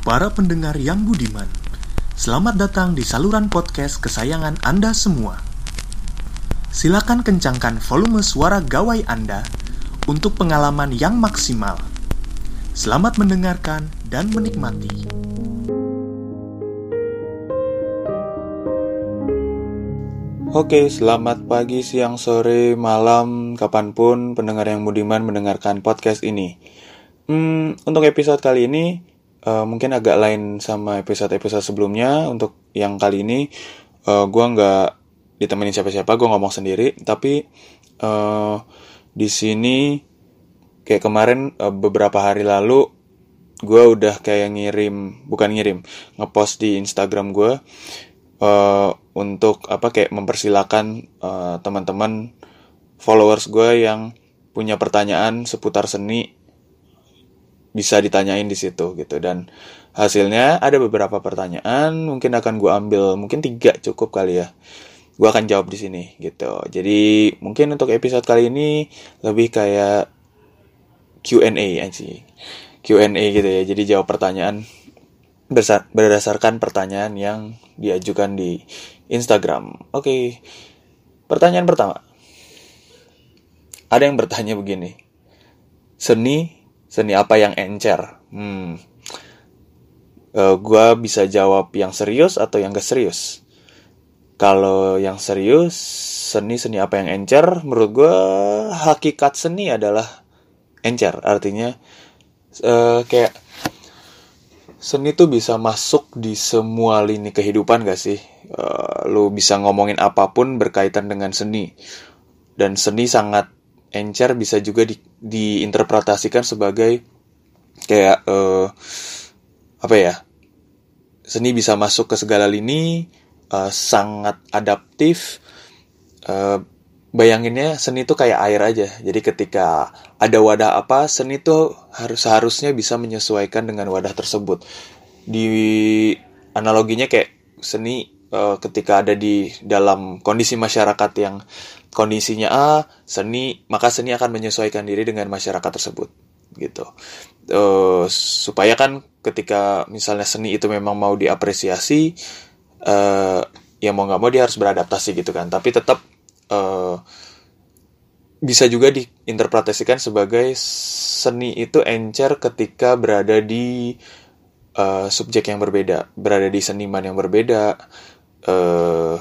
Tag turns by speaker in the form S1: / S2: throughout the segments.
S1: para pendengar yang budiman. Selamat datang di saluran podcast kesayangan Anda semua. Silakan kencangkan volume suara gawai Anda untuk pengalaman yang maksimal. Selamat mendengarkan dan menikmati.
S2: Oke, selamat pagi, siang, sore, malam, kapan pun pendengar yang budiman mendengarkan podcast ini. Hmm, untuk episode kali ini uh, mungkin agak lain sama episode-episode sebelumnya. Untuk yang kali ini uh, gue nggak ditemenin siapa-siapa, gue ngomong sendiri. Tapi uh, di sini kayak kemarin uh, beberapa hari lalu gue udah kayak ngirim, bukan ngirim, ngepost di Instagram gue uh, untuk apa kayak mempersilahkan uh, teman-teman followers gue yang punya pertanyaan seputar seni bisa ditanyain di situ gitu dan hasilnya ada beberapa pertanyaan mungkin akan gue ambil mungkin tiga cukup kali ya gue akan jawab di sini gitu jadi mungkin untuk episode kali ini lebih kayak Q&A aja Q&A gitu ya jadi jawab pertanyaan berdasarkan pertanyaan yang diajukan di Instagram. Oke, pertanyaan pertama. Ada yang bertanya begini. Seni, seni apa yang encer? Hmm. Uh, gua bisa jawab yang serius atau yang gak serius. Kalau yang serius, seni-seni apa yang encer? Menurut gue, hakikat seni adalah encer. Artinya, uh, kayak seni tuh bisa masuk di semua lini kehidupan gak sih? Uh, lu bisa ngomongin apa pun berkaitan dengan seni. Dan seni sangat encer bisa juga di, diinterpretasikan sebagai kayak uh, apa ya? Seni bisa masuk ke segala lini, uh, sangat adaptif. Uh, bayanginnya seni itu kayak air aja. Jadi ketika ada wadah apa, seni itu harus seharusnya bisa menyesuaikan dengan wadah tersebut. Di analoginya kayak seni uh, ketika ada di dalam kondisi masyarakat yang kondisinya A, seni maka seni akan menyesuaikan diri dengan masyarakat tersebut gitu. Uh, supaya kan ketika misalnya seni itu memang mau diapresiasi, uh, ya mau nggak mau dia harus beradaptasi gitu kan. Tapi tetap uh, bisa juga diinterpretasikan sebagai seni itu encer ketika berada di uh, subjek yang berbeda, berada di seniman yang berbeda, uh,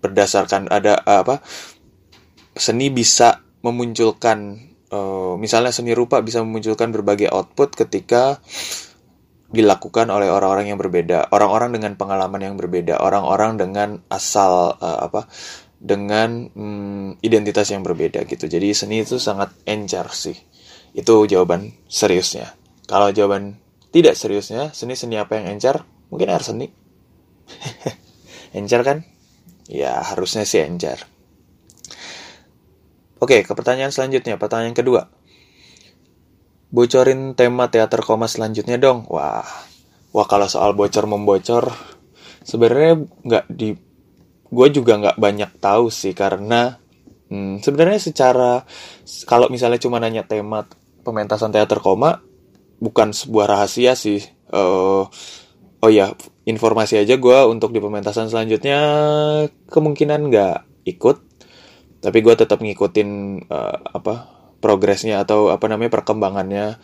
S2: berdasarkan ada apa seni bisa memunculkan uh, misalnya seni rupa bisa memunculkan berbagai output ketika dilakukan oleh orang-orang yang berbeda, orang-orang dengan pengalaman yang berbeda, orang-orang dengan asal uh, apa dengan hmm, identitas yang berbeda gitu. Jadi seni itu sangat encer sih. Itu jawaban seriusnya. Kalau jawaban tidak seriusnya, seni-seni apa yang encer? Mungkin air seni. encer kan? Ya, harusnya sih encer. Oke, ke pertanyaan selanjutnya. Pertanyaan kedua. Bocorin tema teater koma selanjutnya dong. Wah, wah kalau soal bocor membocor, sebenarnya nggak di gue juga nggak banyak tahu sih karena hmm, sebenarnya secara kalau misalnya cuma nanya tema pementasan teater koma bukan sebuah rahasia sih uh, oh ya informasi aja gue untuk di pementasan selanjutnya kemungkinan nggak ikut tapi gue tetap ngikutin uh, apa progresnya atau apa namanya perkembangannya.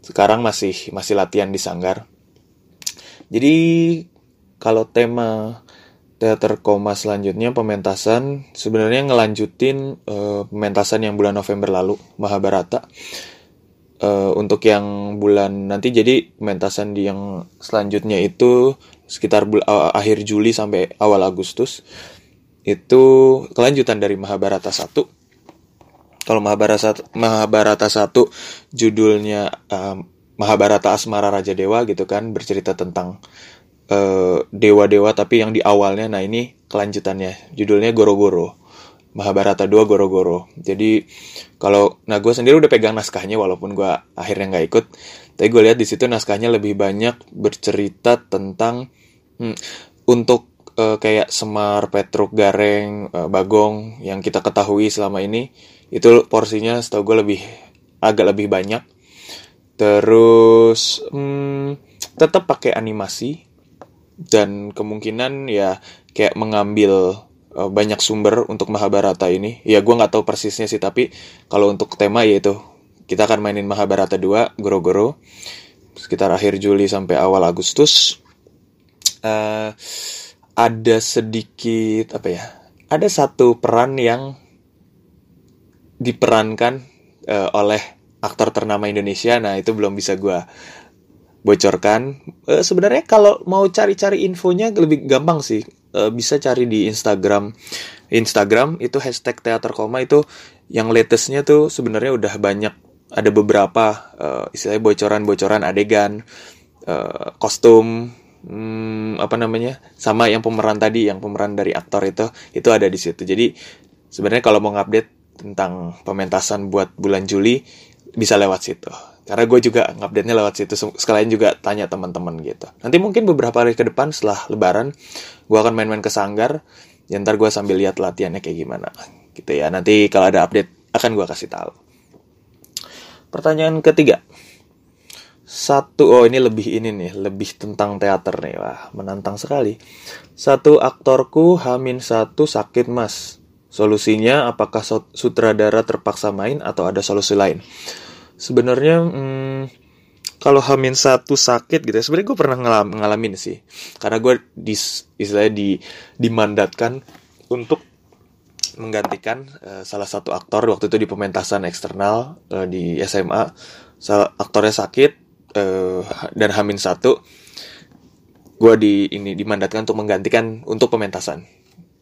S2: Sekarang masih masih latihan di sanggar. Jadi kalau tema teater koma selanjutnya pementasan sebenarnya ngelanjutin uh, pementasan yang bulan November lalu Mahabharata. Uh, untuk yang bulan nanti jadi pementasan di yang selanjutnya itu sekitar bul akhir Juli sampai awal Agustus itu kelanjutan dari Mahabharata 1 kalau Mahabharata Mahabharata 1 judulnya uh, Mahabharata Asmara Raja Dewa gitu kan bercerita tentang Eh, dewa-dewa uh, tapi yang di awalnya nah ini kelanjutannya. Judulnya Goro-Goro. Mahabharata 2 Goro-Goro. Jadi kalau nah gue sendiri udah pegang naskahnya walaupun gue akhirnya nggak ikut. Tapi gue lihat di situ naskahnya lebih banyak bercerita tentang hmm, untuk uh, kayak Semar, Petruk, Gareng, uh, Bagong yang kita ketahui selama ini itu porsinya setahu gue lebih agak lebih banyak terus hmm, tetap pakai animasi dan kemungkinan ya kayak mengambil uh, banyak sumber untuk Mahabharata ini. Ya gue nggak tahu persisnya sih tapi kalau untuk tema yaitu kita akan mainin Mahabharata 2 Goro-Goro sekitar akhir Juli sampai awal Agustus. Uh, ada sedikit apa ya? Ada satu peran yang diperankan uh, oleh aktor ternama Indonesia. Nah itu belum bisa gue bocorkan. Uh, Sebenarnya kalau mau cari-cari infonya lebih gampang sih. Uh, bisa cari di Instagram. Instagram itu hashtag teater koma itu yang latestnya tuh sebenarnya udah banyak ada beberapa uh, istilahnya bocoran-bocoran adegan, uh, kostum, hmm, apa namanya, sama yang pemeran tadi, yang pemeran dari aktor itu itu ada di situ. Jadi sebenarnya kalau mau ngupdate tentang pementasan buat bulan Juli bisa lewat situ. Karena gue juga ngupdate-nya lewat situ. Sekalian juga tanya teman-teman gitu. Nanti mungkin beberapa hari ke depan setelah lebaran, gue akan main-main ke Sanggar. Ya ntar gue sambil lihat latihannya kayak gimana. Gitu ya. Nanti kalau ada update akan gue kasih tahu. Pertanyaan ketiga. Satu, oh ini lebih ini nih, lebih tentang teater nih. Wah, menantang sekali. Satu aktorku Hamin satu sakit mas. Solusinya apakah sutradara terpaksa main atau ada solusi lain? Sebenarnya hmm, kalau Hamin satu sakit gitu ya, sebenarnya gue pernah ngalam, ngalamin sih. Karena gue di istilahnya di dimandatkan untuk menggantikan uh, salah satu aktor waktu itu di pementasan eksternal uh, di SMA. Aktornya sakit uh, dan Hamin satu gue di ini dimandatkan untuk menggantikan untuk pementasan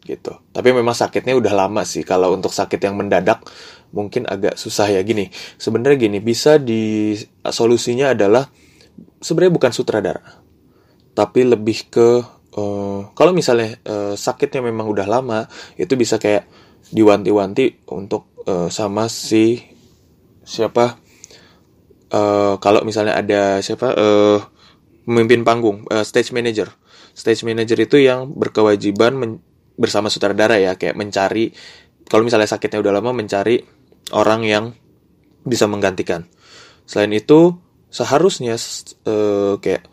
S2: gitu. Tapi memang sakitnya udah lama sih. Kalau untuk sakit yang mendadak mungkin agak susah ya gini. Sebenarnya gini, bisa di solusinya adalah sebenarnya bukan sutradara. Tapi lebih ke uh, kalau misalnya uh, sakitnya memang udah lama, itu bisa kayak diwanti-wanti untuk uh, sama si siapa uh, kalau misalnya ada siapa uh, pemimpin panggung, uh, stage manager. Stage manager itu yang berkewajiban bersama sutradara ya kayak mencari kalau misalnya sakitnya udah lama mencari orang yang bisa menggantikan selain itu seharusnya uh, kayak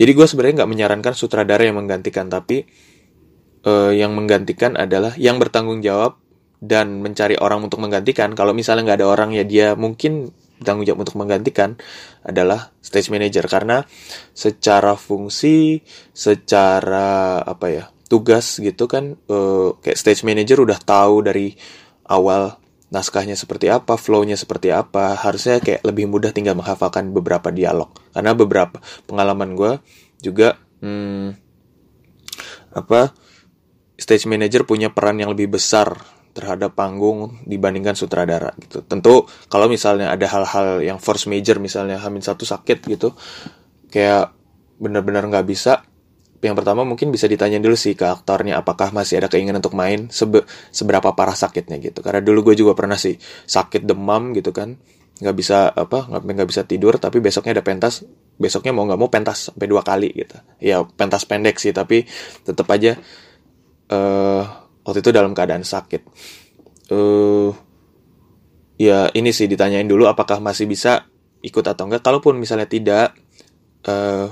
S2: jadi gue sebenarnya nggak menyarankan sutradara yang menggantikan tapi uh, yang menggantikan adalah yang bertanggung jawab dan mencari orang untuk menggantikan kalau misalnya nggak ada orang ya dia mungkin tanggung jawab untuk menggantikan adalah stage manager karena secara fungsi secara apa ya tugas gitu kan uh, kayak stage manager udah tahu dari awal naskahnya seperti apa, flow-nya seperti apa, harusnya kayak lebih mudah tinggal menghafalkan beberapa dialog. Karena beberapa pengalaman gue juga hmm, apa stage manager punya peran yang lebih besar terhadap panggung dibandingkan sutradara gitu. Tentu kalau misalnya ada hal-hal yang force major misalnya Hamin satu sakit gitu, kayak benar-benar nggak bisa yang pertama mungkin bisa ditanya dulu sih ke aktornya apakah masih ada keinginan untuk main sebe seberapa parah sakitnya gitu karena dulu gue juga pernah sih sakit demam gitu kan nggak bisa apa nggak nggak bisa tidur tapi besoknya ada pentas besoknya mau nggak mau pentas sampai dua kali gitu ya pentas pendek sih tapi tetap aja uh, waktu itu dalam keadaan sakit. Uh, ya ini sih ditanyain dulu apakah masih bisa ikut atau enggak. Kalaupun misalnya tidak uh,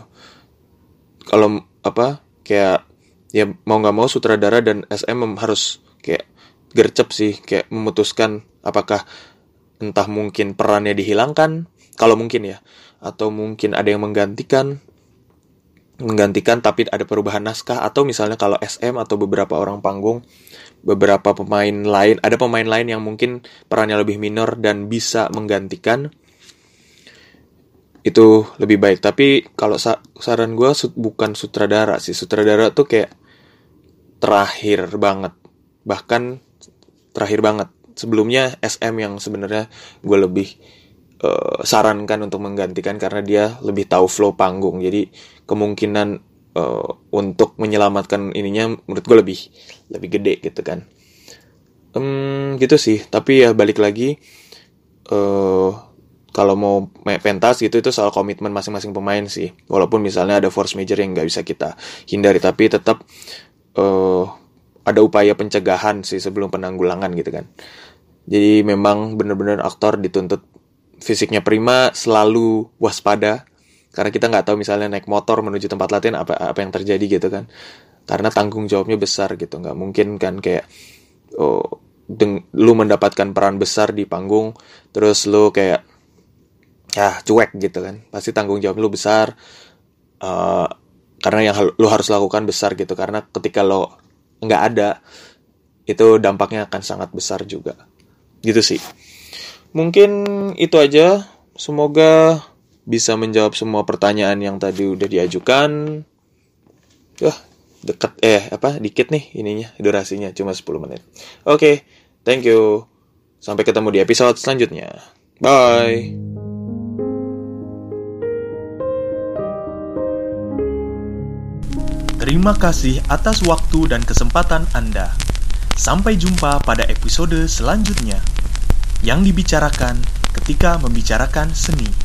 S2: kalau apa kayak ya mau nggak mau sutradara dan SM harus kayak gercep sih kayak memutuskan apakah entah mungkin perannya dihilangkan kalau mungkin ya atau mungkin ada yang menggantikan menggantikan tapi ada perubahan naskah atau misalnya kalau SM atau beberapa orang panggung beberapa pemain lain ada pemain lain yang mungkin perannya lebih minor dan bisa menggantikan itu lebih baik. Tapi kalau sa saran gue bukan sutradara sih. Sutradara tuh kayak terakhir banget. Bahkan terakhir banget. Sebelumnya SM yang sebenarnya gue lebih uh, sarankan untuk menggantikan karena dia lebih tahu flow panggung. Jadi kemungkinan uh, untuk menyelamatkan ininya menurut gue lebih lebih gede gitu kan. Um, gitu sih. Tapi ya balik lagi uh, kalau mau pentas gitu itu soal komitmen masing-masing pemain sih. Walaupun misalnya ada force major yang nggak bisa kita hindari tapi tetap uh, ada upaya pencegahan sih sebelum penanggulangan gitu kan. Jadi memang benar-benar aktor dituntut fisiknya prima selalu waspada karena kita nggak tahu misalnya naik motor menuju tempat latihan apa apa yang terjadi gitu kan. Karena tanggung jawabnya besar gitu. Nggak mungkin kan kayak oh deng lu mendapatkan peran besar di panggung terus lu kayak ya cuek gitu kan. Pasti tanggung jawab lu besar uh, karena yang lu harus lakukan besar gitu. Karena ketika lo nggak ada itu dampaknya akan sangat besar juga. Gitu sih. Mungkin itu aja. Semoga bisa menjawab semua pertanyaan yang tadi udah diajukan. Wah, deket eh apa dikit nih ininya durasinya cuma 10 menit. Oke okay, thank you. Sampai ketemu di episode selanjutnya. Bye.
S1: Terima kasih atas waktu dan kesempatan Anda. Sampai jumpa pada episode selanjutnya. Yang dibicarakan ketika membicarakan seni.